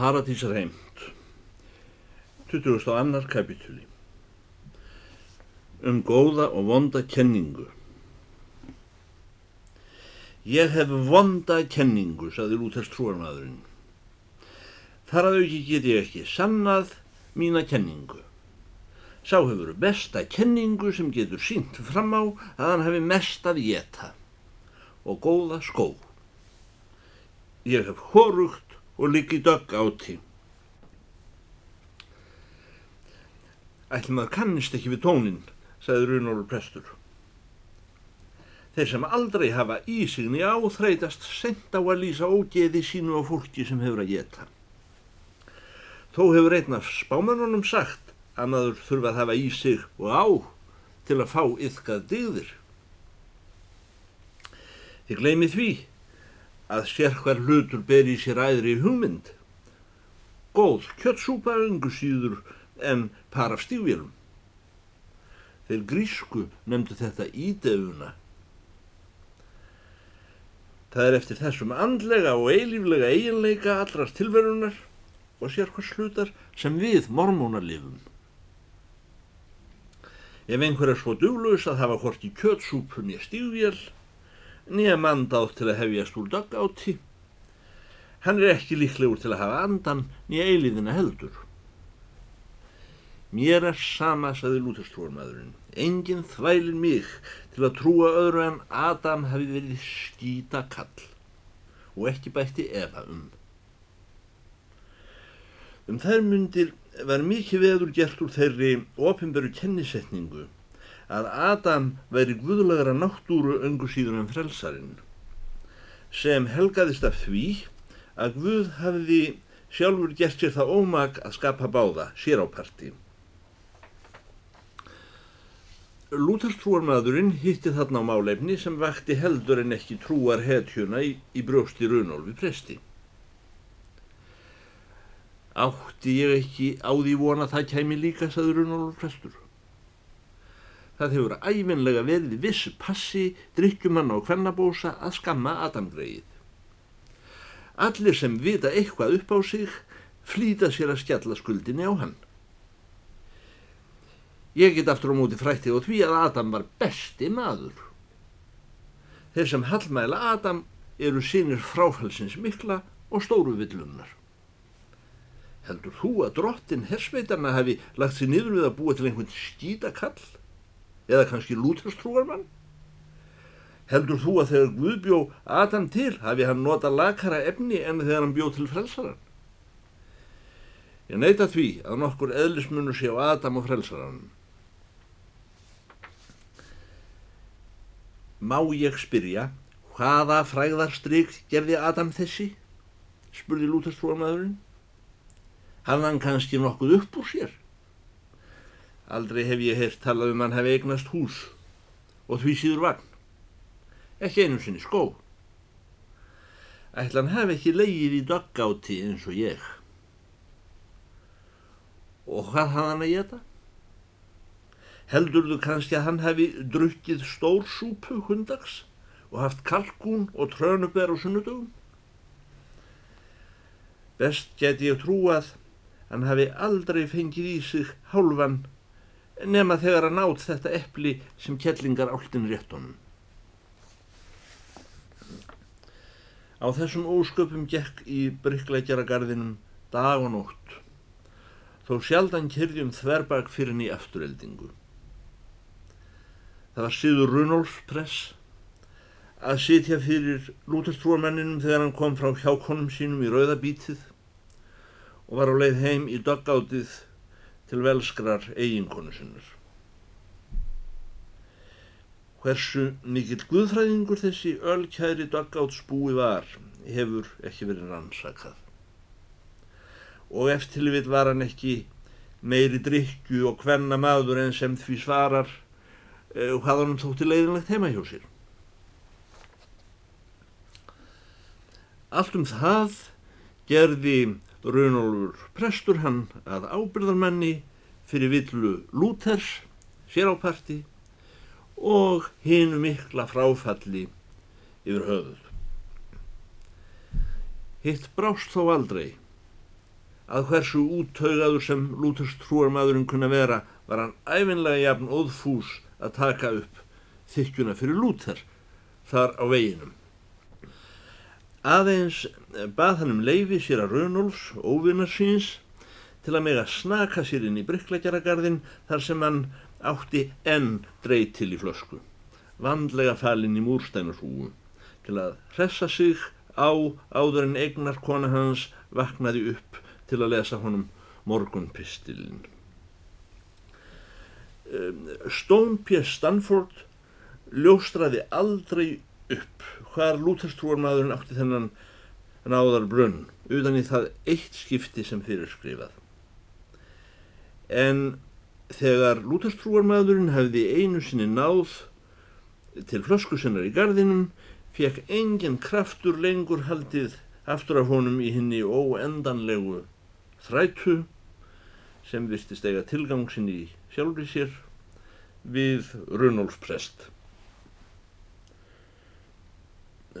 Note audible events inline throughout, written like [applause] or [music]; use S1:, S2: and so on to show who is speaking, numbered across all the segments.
S1: Paradísar heimt 22. kapitúli Um góða og vonda kenningu Ég hef vonda kenningu, saði Lúthers trúarmadurinn. Þar að auki get ég ekki sannað mína kenningu. Sá hefur besta kenningu sem getur sínt fram á að hann hefur mest að geta og góða skó. Ég hef horugt og liggi dögg áti. Ætlum að kannist ekki við tónin, sagði Runólur prestur. Þeir sem aldrei hafa ísigni á þreytast sent á að lýsa ógeði sínu á fólki sem hefur að geta. Þó hefur einn af spámanunum sagt að maður þurfa að hafa í sig og á til að fá yfkað digðir. Þið gleymi því að sér hver hlutur ber í sér æðri hugmynd. Góð kjötsúpa öngu síður en par af stífjölum. Þeir grísku nefndu þetta ídefuna. Það er eftir þessum andlega og eilíflega eiginleika allrar tilverunar og sér hvers hlutar sem við mormónar lifum. Ef einhver er svo duglaus að hafa hvort í kjötsúpunni stífjöl, nýja mandáð til að hefjast úr daggáti. Hann er ekki líklegur til að hafa andan nýja eiliðina heldur. Mér er sama, saði lútestrúarmadurinn, enginn þvælin mig til að trúa öðru en Adam hafi verið skýta kall og ekki bætti efa um. Um þær myndir var mikið veður gert úr þeirri ofinberu kennisetningu að Adam væri guðlagra náttúru öngu síður en frelsarinn sem helgaðist af því að Guð hafiði sjálfur gert sér það ómag að skapa báða sér á parti. Lúterstrúarmadurinn hitti þarna á málefni sem vakti heldur en ekki trúar hetjuna í, í brjósti Runolfi presti. Átti ég ekki á því vona það kæmi líka, saði Runolfi prestur. Það hefur æfinlega verið viss passi drikkjumann á hvernabósa að skamma Adamgreið. Allir sem vita eitthvað upp á sig flýta sér að skjalla skuldinni á hann. Ég get aftur á móti frætti og því að Adam var besti maður. Þeir sem hallmæla Adam eru sínir fráfælsins mikla og stóru villunnar. Heldur þú að drottin hersveitarna hafi lagt sér niður við að búa til einhvern skítakall? Eða kannski lúterstrúarmann? Heldur þú að þegar Guð bjó Adam til hafi hann nota lakara efni en þegar hann bjó til frelsaran? Ég neyta því að nokkur eðlismunur sé á Adam og frelsaran. Má ég spyrja hvaða fræðarstryk gerði Adam þessi? spurði lúterstrúarmadurinn. Hann hann kannski nokkuð upp úr sér? Aldrei hef ég heyrt talað um hann hefði eignast hús og því síður vagn. Ekki einu sinni skó. Ætlan hef ekki leið í daggáti eins og ég. Og hvað hafði hann að geta? Heldur þú kannski að hann hefði drukkið stór súpu hundags og haft kalkún og trönubær og sunnudugum? Best get ég trúað hann hefði aldrei fengið í sig hálfan nema þegar að nátt þetta eppli sem kellingar áltin réttunum. Á þessum ósköpum gekk í bryggleikjaragarðinum dag og nótt, þó sjaldan kyrjum þverbak fyrir henni afturheldingu. Það var síður Runolfs press að sitja fyrir lútestrúarmenninum þegar hann kom frá hjákonum sínum í rauðabítið og var á leið heim í döggátið til velskrar eiginkonu sinnur. Hversu mikill guðfræðingur þessi ölkæri daggátsbúi var hefur ekki verið rannsakað. Og eftir við var hann ekki meiri drikju og hvenna maður en sem því svarar uh, hvað hann þótti leiðinlegt heima hjá sér. Allt um það gerði Runolfur prestur hann að ábyrðarmanni fyrir villu Lúthers sér á parti og hinu mikla fráfalli yfir höfuð. Hitt brást þó aldrei að hversu úttaugaður sem Lúthers trúarmadurinn kunna vera var hann æfinlega jafn óðfús að taka upp þykjuna fyrir Lúther þar á veginum. Aðeins bað hann um leifi sér að Raunolfs, óvinnar síns, til að mega snaka sér inn í brygglegjaragarðin þar sem hann átti enn dreyt til í flösku, vandlega falinn í múrstænarhúu, til að hressa sig á áður en eignar kona hans vaknaði upp til að lesa honum morgunpistilin. Stone P. Stanford ljóstraði aldrei upp hvar lúterstrúarmadurinn átti þennan náðar brunn utan í það eitt skipti sem fyrir skrifað. En þegar lúterstrúarmadurinn hefði einu sinni náð til flöskusinnar í gardinum fekk engin kraftur lengur haldið aftur af honum í henni óendanlegu þrætu sem virtist eiga tilgangsinn í sjálfri sér við Runolf Prest.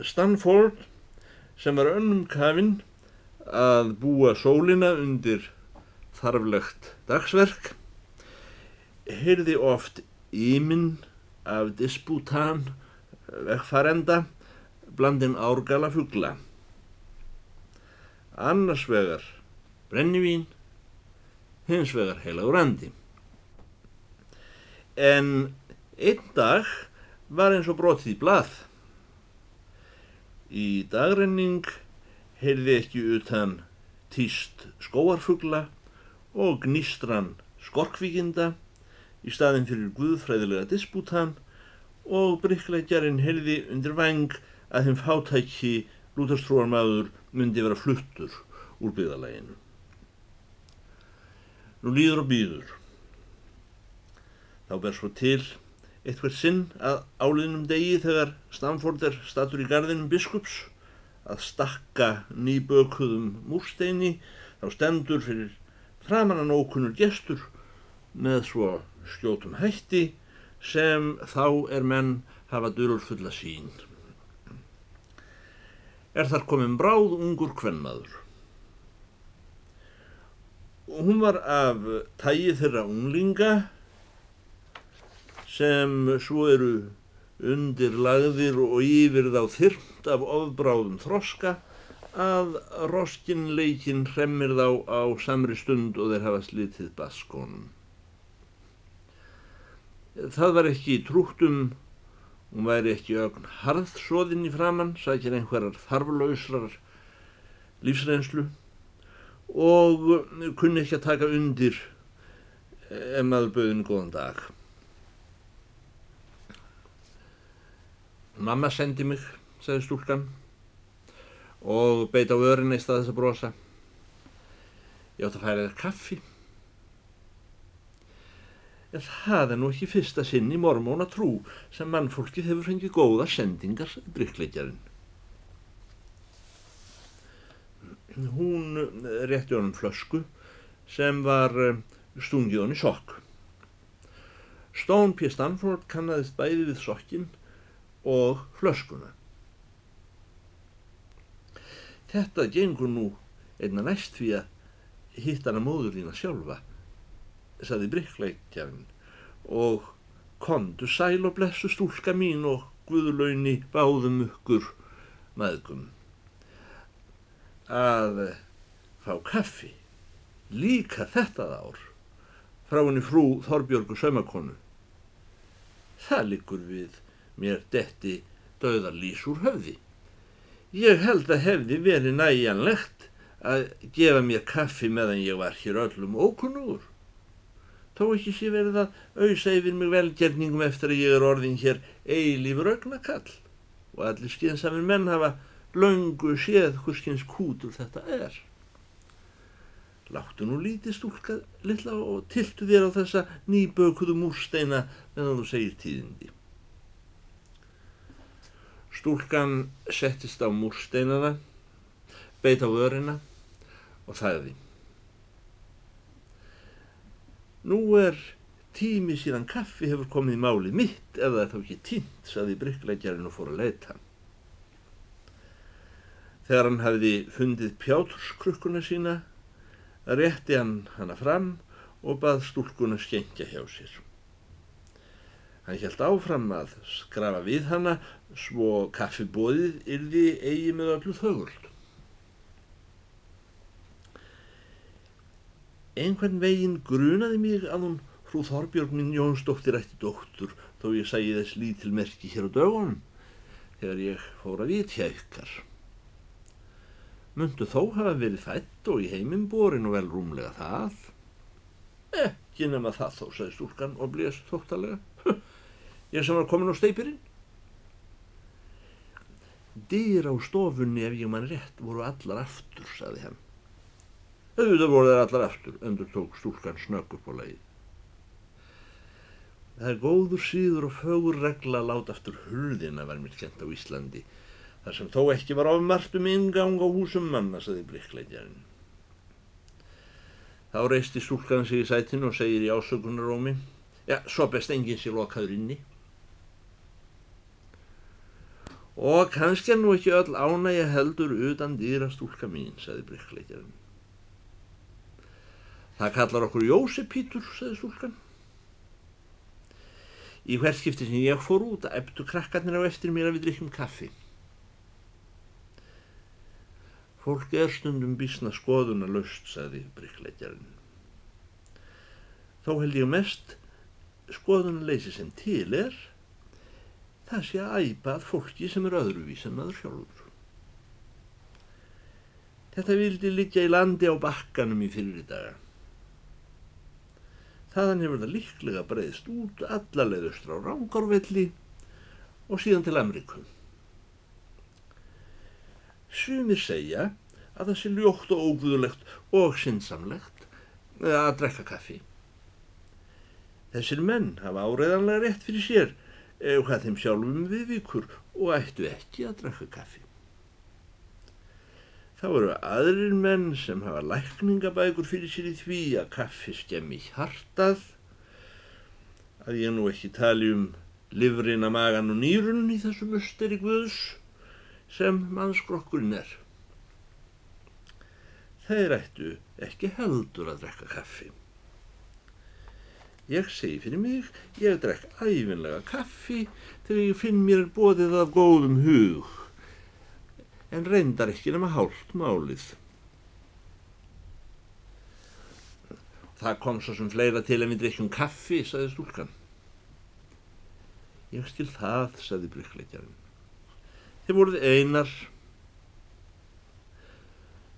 S1: Stanford sem var önnum kafinn að búa sólina undir þarflegt dagsverk heyrði oft íminn af disputan vekkfarenda blandin árgala fuggla annars vegar brennivín hins vegar heilagur andi. En einn dag var eins og brotið í blað Í dagrenning heyrði ekki utan týst skóarfugla og gnýstran skorkvíkinda í staðin fyrir guðfræðilega disputan og bryggleikjarinn heyrði undir vang að þeim fátæki lútarstrúarmadur myndi vera fluttur úr byggðalæginu. Nú líður og býður. Þá ber svo til eitthvað sinn að áliðnum degi þegar Stamford er statur í gardinum biskups að stakka nýbökuðum múrsteini þá stendur fyrir framannan ókunnur gestur með svo skjótum hætti sem þá er menn hafa dörur fulla sín. Er þar komin bráð ungur kvennmaður. Hún var af tægi þeirra unglinga sem svo eru undirlagðir og yfir þá þyrmt af ofbráðum þroska að roskinleikin hremmir þá á samri stund og þeir hafa slitið baskonum. Það var ekki trúttum, hún væri ekki ögn harðsóðinn í framann, sækir einhverjar þarflausrar lífsreynslu og kunni ekki að taka undir ef maður bauðin góðan dag. Mamma sendi mig, sagði stúlkan og beit á örin eist að þess að brosa. Ég átt að færa þér kaffi. En það er nú ekki fyrsta sinn í mormóna trú sem mannfólkið hefur fengið góða sendingar bryggleikjarinn. Hún rétti honum flösku sem var eh, stungið honni sokk. Stone P. Stanford kannadist bæði við sokkinn og flöskuna. Þetta gengur nú einna næst því að hitt hana móður þína sjálfa, saði bryggleikjafinn og kondu sæl og blessu stúlka mín og guðlauni báðum ykkur maðgum að fá kaffi líka þetta ár frá henni frú Þorbjörgu saumakonu. Það likur við mér detti döðarlýs úr höfði. Ég held að hefði verið næjanlegt að gefa mér kaffi meðan ég var hér öllum ókunnugur. Tó ekki sé verið að auðsa yfir mig velgjerningum eftir að ég er orðin hér eilífur augnakall og allir skynsamir menn hafa löngu séð hverskins kútur þetta er. Láttu nú lítið stúlka lilla og tiltu þér á þessa nýbökuðu múrsteina meðan þú segir tíðindi. Stúlkan settist á múrsteinana, beit á vörina og þæði. Nú er tími síðan kaffi hefur komið í máli mitt er þá ekki tínt, saði bryggleikjarinn og fór að leita. Þegar hann hafiði fundið pjáturskrukkuna sína, rétti hann hana fram og bað stúlkuna skengja hjá sér. Hann held áfram að skrafa við hana svo kaffibóðið yrði eigi með öllu þögult. Einhvern veginn grunaði mig að hún frú Þorbjörg minn Jónsdóttir ætti dóttur þó ég sæði þess lítil merki hér á dögunum þegar ég fór að vitja ykkar. Mundu þó hafa verið fætt og í heiminn borin og vel rúmlega það? Ekki nema það þó, sagði stúlkan og blés þóttalega. Ég sem var komin á steipirinn. Dyr á stofunni ef ég mann rétt voru allar aftur, sagði hann. Auðvitað voru þeir allar aftur, endur tók stúlkan snögg upp á leið. Það er góður síður og fögur regla að láta aftur hulðina var mér kent á Íslandi, þar sem þó ekki var ofmart um ingang á húsum manna, saði blikkleitjarinn. Þá reisti stúlkan sig í sætinu og segir í ásökunarómi, já, svo best enginn sér lokaður inni. Og kannski er nú ekki öll ánægja heldur utan dýra stúlka mín, saði blikkleitjarinn. Það kallar okkur Jósepítur, saði stúlkan. Í hverskipti sem ég fór út að eftu krakkarnir á eftir mér að við drikkjum kaffi. Fólk er stundum bísna skoðuna löst, sagði bryggleitjarinn. Þó held ég mest skoðuna leysi sem til er, það sé að æpa að fólki sem er öðruvís en maður sjálfur. Þetta vildi liggja í landi á bakkanum í fyrir daga. Þaðan hefur það líklega breyðst út allalegðustur á Rangárvelli og síðan til Amerikum. Sumir segja að það sé ljótt og óguðulegt og sinnsamlegt að drekka kaffi. Þessir menn hafa áreiðanlega rétt fyrir sér ef hvað þeim sjálfum við vikur og ættu ekki að drekka kaffi. Þá eru aðrir menn sem hafa lækningabækur fyrir sér í því að kaffi skemmi hjartað, að ég nú ekki tali um livrina, magan og nýrun í þessu musteri guðs sem mannskrokkurinn er. Þeir ættu ekki heldur að drekka kaffi. Ég segi fyrir mig, ég drekk æfinlega kaffi þegar ég finn mér bóðið af góðum hug en reyndar ekki nema hálft málið. Það kom svo sem fleira til en við drikkjum kaffi, saði stúlkan. Ég skil það, saði bryggleikjarinn. Þið voruð einar.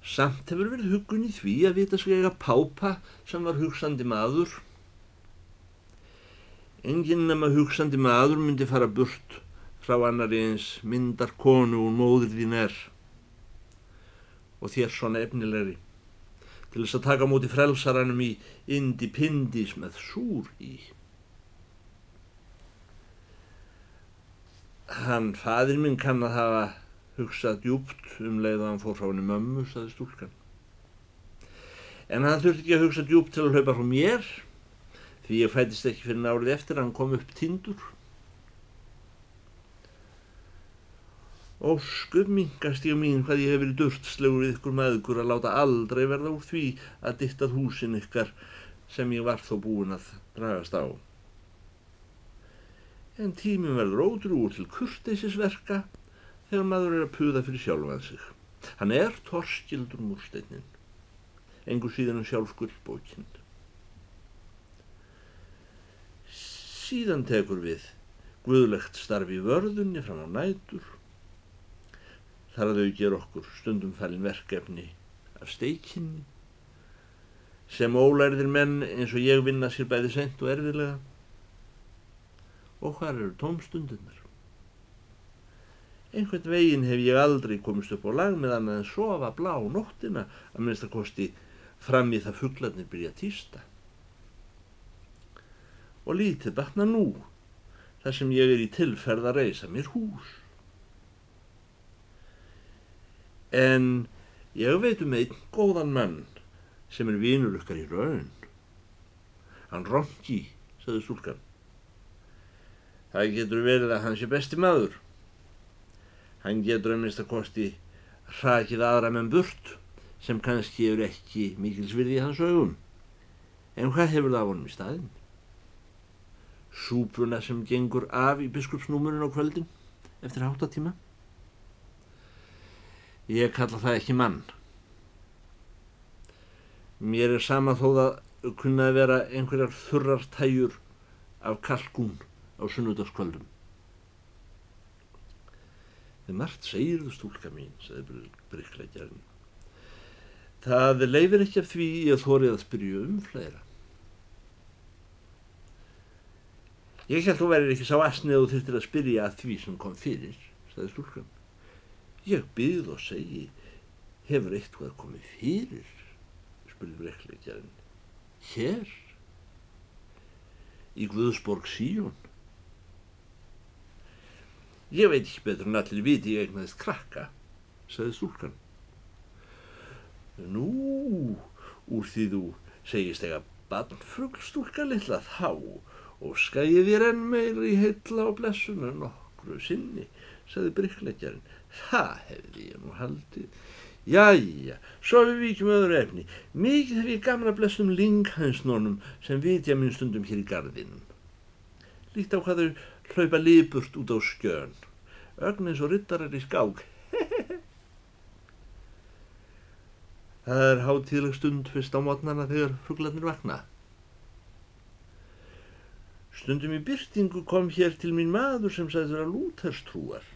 S1: Samt hefur verið hugun í því að vita sig eiga pápa sem var hugsandi maður. Enginn nema hugsandi maður myndi fara burt frá annari eins myndar konu og móður þín er og þér svona efnilegri til þess að taka múti frelsaranum í indi pindis með súr í. Hann, fadir minn, kann að hafa hugsað djúpt um leið að hann fór frá henni mömmu, saði stúlkan. En hann þurfti ekki að hugsa djúpt til að hlaupa frá mér, því ég fætist ekki fyrir nárið eftir að hann kom upp tindur. Óskum mingast ég mín hvað ég hef verið durtslegur við ykkur maður að láta aldrei verða úr því að dittað húsin ykkar sem ég var þó búin að dragast á. En tíminn verður ótrúur til kurteisisverka þegar maður er að puða fyrir sjálfan sig. Hann er torskildur múrsteinnin, engur síðan en sjálf gullbókind. Síðan tekur við guðlegt starfi í vörðunni fram á nætur. Þar að þau ger okkur stundum fælin verkefni af steikinni sem ólærðir menn eins og ég vinna sér bæði sent og erfiðlega. Og hvað eru tómstundunar einhvern veginn hef ég aldrei komist upp á lag með annað en sofa blá nóttina að minnst að kosti fram í það fugglarnir byrja týsta og lítið batna nú þar sem ég er í tilferð að reysa mér hús En ég veit um einn góðan mann sem er vinur okkar í raun. Hann Ronki, saði stúlkan. Það getur verið að hann sé besti maður. Hann getur að minnst að kosti hrakið aðra menn burt sem kannski eru ekki mikilsvirði í hans augum. En hvað hefur það vonum í staðin? Súpuna sem gengur af í biskupsnúmurinn á kvöldin eftir háttatíma? Ég kalla það ekki mann. Mér er sama þó það kunnaði vera einhverjar þurrar tæjur af kalkún á sunnudagskvöldum. Þið margt segir þú stúlka mín, sagði Bryggleikjarinn. Það leifir ekki af því að þórið að spyrja um fleira. Ég held að þú verður ekki sá asnið og þurftir að spyrja að því sem kom fyrir, sagði stúlkan. Ég byggð og segi, hefur eitthvað komið fyrir, spurði brekkleikjarinn. Hér? Í Guðsborg Síjón? Ég veit ekki betur en allir viti ég eignaðist krakka, sagði stúlkan. Nú, úr því þú segist ega barnfuglstúlka litla þá og skæði þér enn meiri heitla og blessuna nokkru sinni, sagði bryggleikjarinn. Það hefði ég nú haldið. Jæja, svo við vikjum öðru efni. Mikið hef ég gaman að blessum linghansnónum sem vitja minn stundum hér í gardinum. Líkt á hvað þau hlaupa lípurt út á skjön. Ögn eins og rittarar í skák. [laughs] Það er hátíðleg stund fyrst á mótnana þegar fugglarnir vakna. Stundum í byrtingu kom hér til mín maður sem sagði þeirra lúterstrúar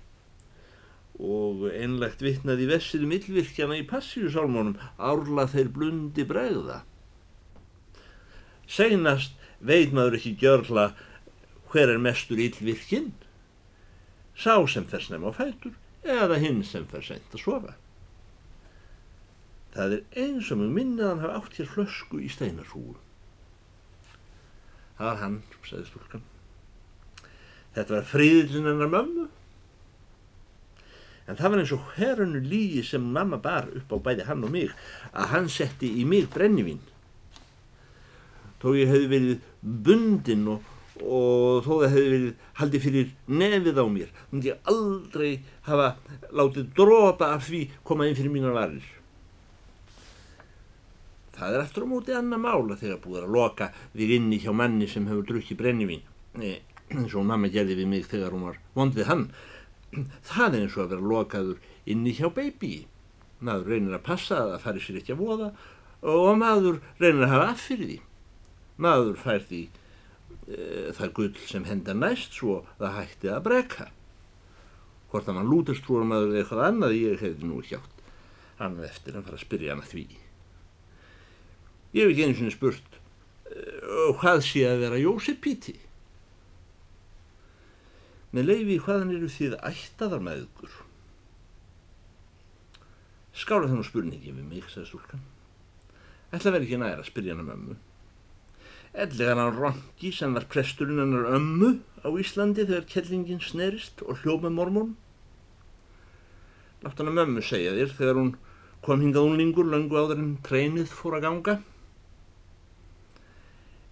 S1: og einlegt vittnaði vessirum yllvirkjana í passíusálmónum árla þeir blundi bregða. Seinast veit maður ekki gjörla hver er mestur yllvirkinn, sá sem fer snem á fætur eða hinn sem fer sent að sofa. Það er eins og mjög minnið hann hafa átt hér flösku í steinarhúu. Það var hann, sagði stúlkan. Þetta var fríðilinn hennar mömmu. En það var eins og herrunu lígi sem mamma bar upp á bæði hann og mig að hann setti í mig brennivín. Þó ég hefði verið bundinn og, og þó það hefði verið haldið fyrir nefið á mér, þannig ég aldrei hafa látið drópa af því koma inn fyrir mínar varir. Það er eftir á móti annar mála þegar búið að loka þig inni hjá manni sem hefur drukkið brennivín eins og mamma gerði við mig þegar hún var vondið hann. Það er eins og að vera lokaður inni hjá baby. Maður reynir að passa að það fari sér ekki að voða og maður reynir að hafa af fyrir því. Maður fær því e, það gull sem hendar næst svo það hætti að breka. Hvort að mann lútast trúar maður eitthvað annað ég hefði nú hjátt. Hann eftir að fara að spyrja hann að því. Ég hef ekki einu svona spurt uh, hvað sé að vera Jósepíti? Með leiði hvaðan eru þið ættaðar með ykkur? Skála þannig spurningi við mig, sagði stúlkan. Ætla verið ekki næra að spyrja hann um ömmu. Ellegan hann Ronki sem var presturinn hennar ömmu á Íslandi þegar kellingin snerist og hljóð með mormón. Látt hann um ömmu segja þér þegar hún kom hingað unlingur löngu áður en treinið fór að ganga.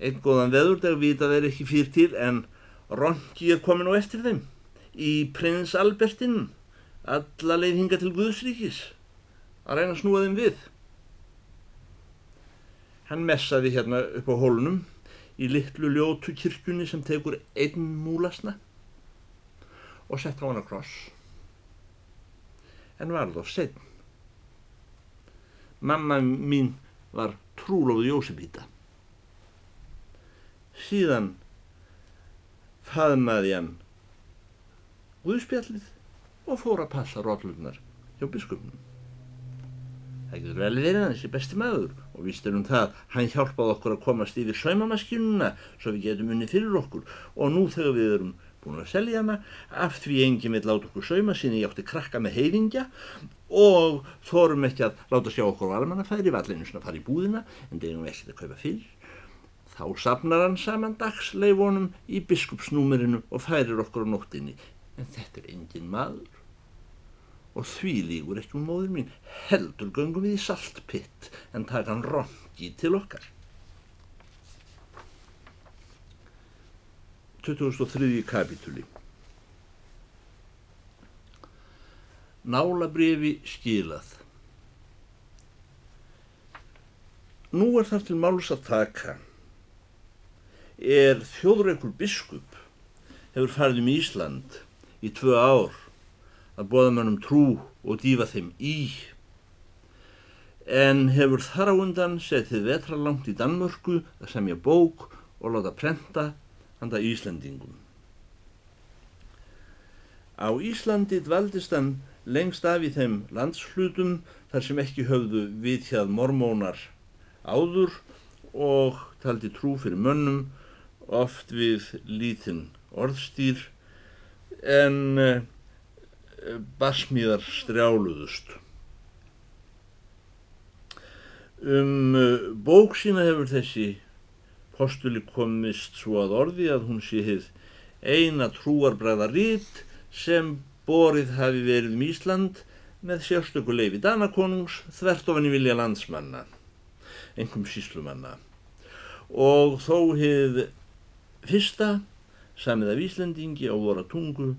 S1: Einn góðan veðurdag vita þeir ekki fyrir til en Ronki er komin á eftir þeim í prins Albertinn alla leið hinga til Guðsríkis að reyna að snúa þeim við. Hann messaði hérna upp á hólunum í litlu ljótu kirkjunni sem tekur einn múlasna og sett á hann að kross. En var þó setn. Mamma mín var trúlófið Jósefíta síðan faðmaði hann Guðspjallið og fór að passa rótlunar hjá biskupnum. Það getur vel verið hann þessi besti maður og víst er um það hann hjálpaði okkur að komast yfir saumamaskinuna svo við getum unni fyrir okkur og nú þegar við erum búin að selja hana af því enginn vil láta okkur sauma sín ég átti krakka með heiðingja og þórum ekki að láta sjá okkur valmannafæri vallinu svona að fara í búðina en það er nú ekkert að kaupa fyrir Þá sapnar hann saman dagsleifonum í biskupsnúmerinu og færir okkur á nóttinni. En þetta er engin maður. Og því lígur ekki um móður mín. Heldur göngum við í saltpitt en taka hann rongi til okkar. 2003. kapitúli Nálabriði skilað Nú er þar til máls að taka. Er þjóðreikur biskup hefur farið um Ísland í tvö ár að bóða mannum trú og dýfa þeim í en hefur þar á undan setið vetralangt í Danmörku að semja bók og láta prenta handa Íslandingum. Á Íslandi dvaldist hann lengst af í þeim landshlutum þar sem ekki höfðu viðhjað mormónar áður og taldi trú fyrir mönnum oft við lítinn orðstýr en uh, basmíðar strjáluðust. Um uh, bók sína hefur þessi postuli komist svo að orði að hún sé hefð eina trúarbræða rít sem borið hafi verið um Ísland með sérstöku leifi Danakonungs þvert ofan í vilja landsmanna, engum síslumanna. Og þó hefð fyrsta samið af Íslandingi á voru tungu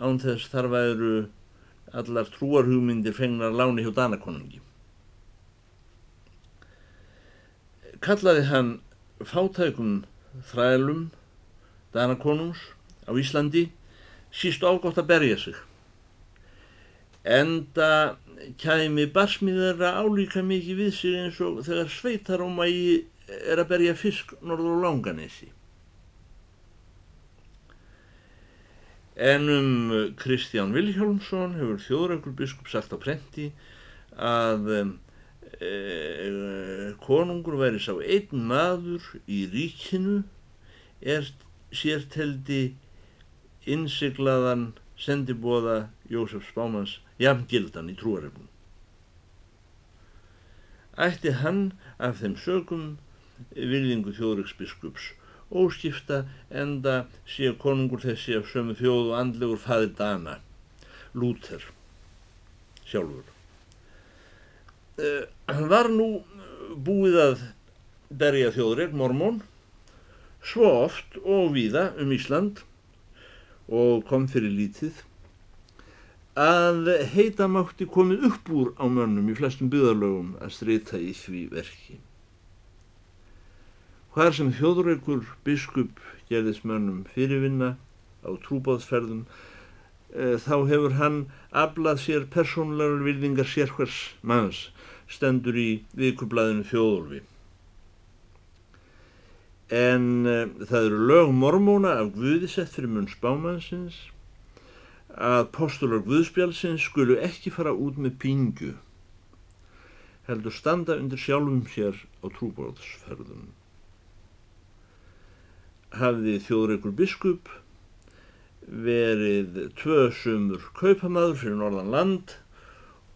S1: án þess þar væru allar trúarhugmyndir fengnar láni hjá Danakonungi. Kallaði hann fátækum þrælum Danakonungs á Íslandi síst ágótt að berja sig. Enda kæmi barsmiðara álíka mikið við sig eins og þegar sveitarómægi er að berja fisk norður á langanesi. En um Kristján Vilhjálmsson hefur þjóðrækur biskup sagt á prenti að e, konungur væri sá einn maður í ríkinu er sérteldi innsiglaðan sendibóða Jósef Spámans jafngildan í trúarefnum. Ætti hann af þeim sögum virðingu þjóðræksbiskups óskipta enda sé konungur þessi af sömu þjóð og andlegur faði Dana, Lúther sjálfur. Hann uh, var nú búið að berja þjóðreik, mormón, svo oft og víða um Ísland og kom fyrir lítið að heita mátti komið upp úr á mönnum í flestum byðarlögum að streyta í því verki. Hvar sem þjóðreikur biskup gerðis mönnum fyrirvinna á trúbáðsferðum e, þá hefur hann aflað sér persónlegar virðingar sérhvers manns stendur í vikublaðinu þjóðorfi. En e, það eru lög mormóna af Guðisett fyrir munn spámansins að postular Guðspjálsins skulu ekki fara út með pingju heldur standa undir sjálfum sér á trúbáðsferðum hafði þjóðreikur biskup verið tvö sumur kaupamaður fyrir norðan land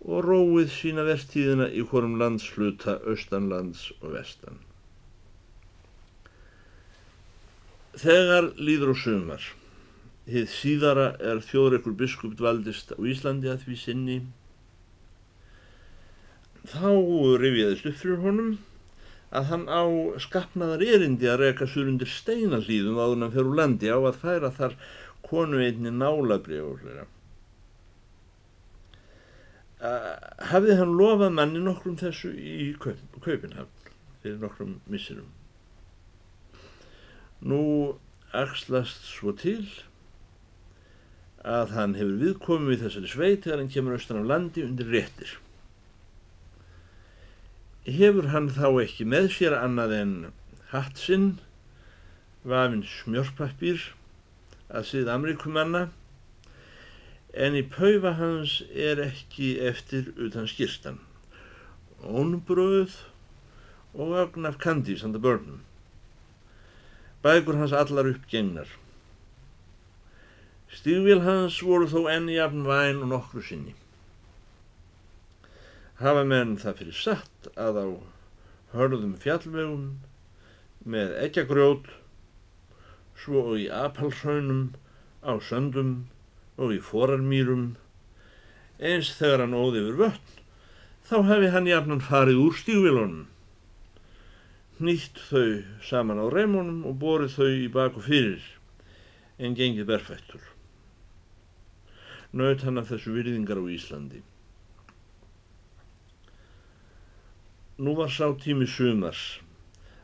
S1: og róið sína vestíðina í hvorum landsluta austanlands og vestan. Þegar líður á sumar, hið síðara er þjóðreikur biskup dvaldist á Íslandi að því sinni, þá rifjaðist upp fyrir honum að hann á skapnaðar erindi að reyka sur undir steinallíðum áður hann fyrir landi á að færa þar konu einni nálabrið og hlera. Hafði hann lofað manni nokkrum þessu í kaup, kaupinhafn fyrir nokkrum missirum. Nú axlast svo til að hann hefur viðkomið við þessari sveit þegar hann kemur austan á landi undir réttir hefur hann þá ekki með sér annað en hatt sinn, vafinn smjörpappir að síða Amerikumanna, en í paufa hans er ekki eftir utan skýrstan. Ónbröð og ögn af kandi sanda börnum. Bækur hans allar uppgengnar. Stígvél hans voru þó enni jafn væn og nokkru sinni hafa menn það fyrir satt að á hörðum fjallvegum með ekkjagrjót svo og í apalsraunum á söndum og í forarmýrum. Eins þegar hann óði yfir vötn þá hefði hann jafnan farið úr stígvilunum nýtt þau saman á reimunum og borið þau í baku fyrir en gengið berfættur. Naut hann af þessu virðingar á Íslandi Nú var sá tími sumars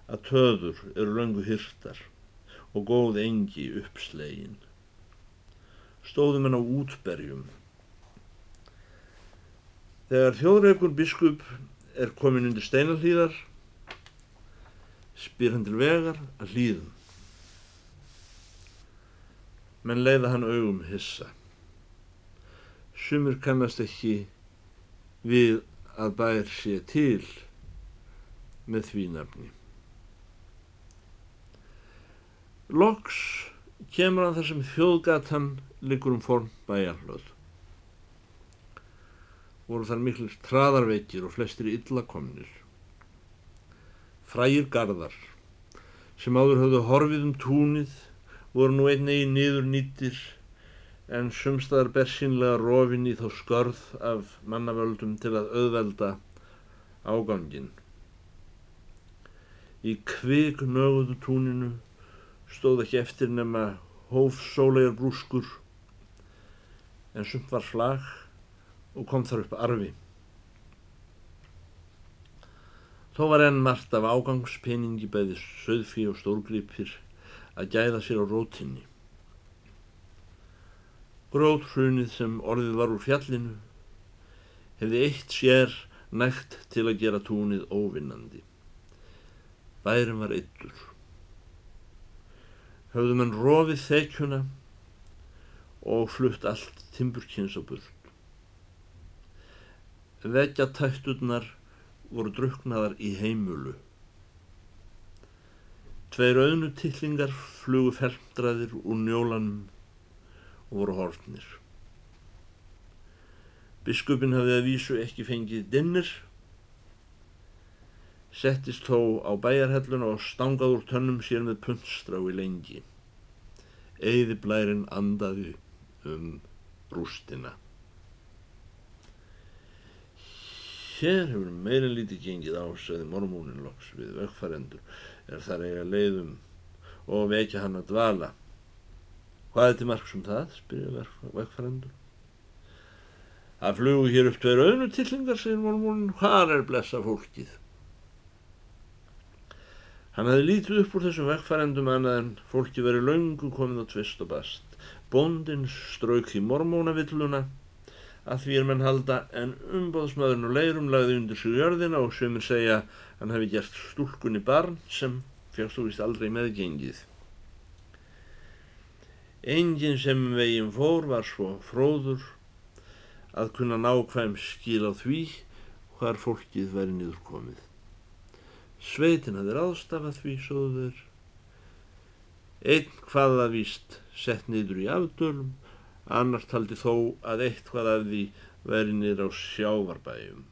S1: að töður eru löngu hyrtar og góð engi uppslegin. Stóðum henn á útberjum. Þegar þjóðreikun biskup er komin undir steinalíðar, spyr hann til vegar að hlýðum. Menn leiða hann augum hissa. Sumir kannast ekki við að bær sé til með því nafni. Loks kemur hann þar sem þjóðgatan liggur um form bæjarlöð. Voru þar miklir traðarveikir og flestir illakomnir. Frægir gardar sem áður höfðu horfið um túnið voru nú einnegi nýður nýttir en sumstaðar bersinlega rofin í þá skörð af mannavöldum til að auðvelda ágangin. Í kvik nöguðu túninu stóð ekki eftir nema hóf sólegar brúskur en sumt var flag og kom þar upp arfi. Þó var enn margt af ágangspeningi bæði söðfí og stórgripir að gæða sér á rótinni. Gróthrunið sem orðið var úr fjallinu hefði eitt sér nægt til að gera túnið óvinnandi. Bærin var eittur. Höfðu mann rofið þeikjuna og flutt allt timburkins á burt. Vekja tætturnar voru druknaðar í heimulu. Tveir auðnutillingar flugu felmdraðir úr njólanum og voru horfnir. Biskupin hafði að vísu ekki fengið dinnir, settist þó á bæjarhelluna og stangað úr tönnum sér með puntstrái lengi. Eði blærin andaði um rústina. Hér hefur meira lítið gengið ásæði mormónin loks við vökkfarendur er þar eiga leiðum og vekja hann að dvala. Hvað er til marg sem um það? spyrja vekkfærandur. Það flugu hér upp tveir auðnutillingar, segir mormónin, hvað er blessa fólkið? Hann hefði lítið upp úr þessum vekkfærandum annað en fólki verið laungu komið á tvist og bast. Bóndin strauk í mormónavilluna að því er mann halda en umbóðsmaðurinn og leirum lagði undir sig jörðina og sömur segja hann hefði gert stúlkunni barn sem fjást þú vist aldrei meðgengið. Engin sem veginn fór var svo fróður að kunna nákvæm skil á því hvar fólkið væri niður komið. Sveitin hafði ráðstafað því sóður. Einn hvaða víst sett niður í afdölum, annar taldi þó að eitt hvaða því væri niður á sjávarbæjum.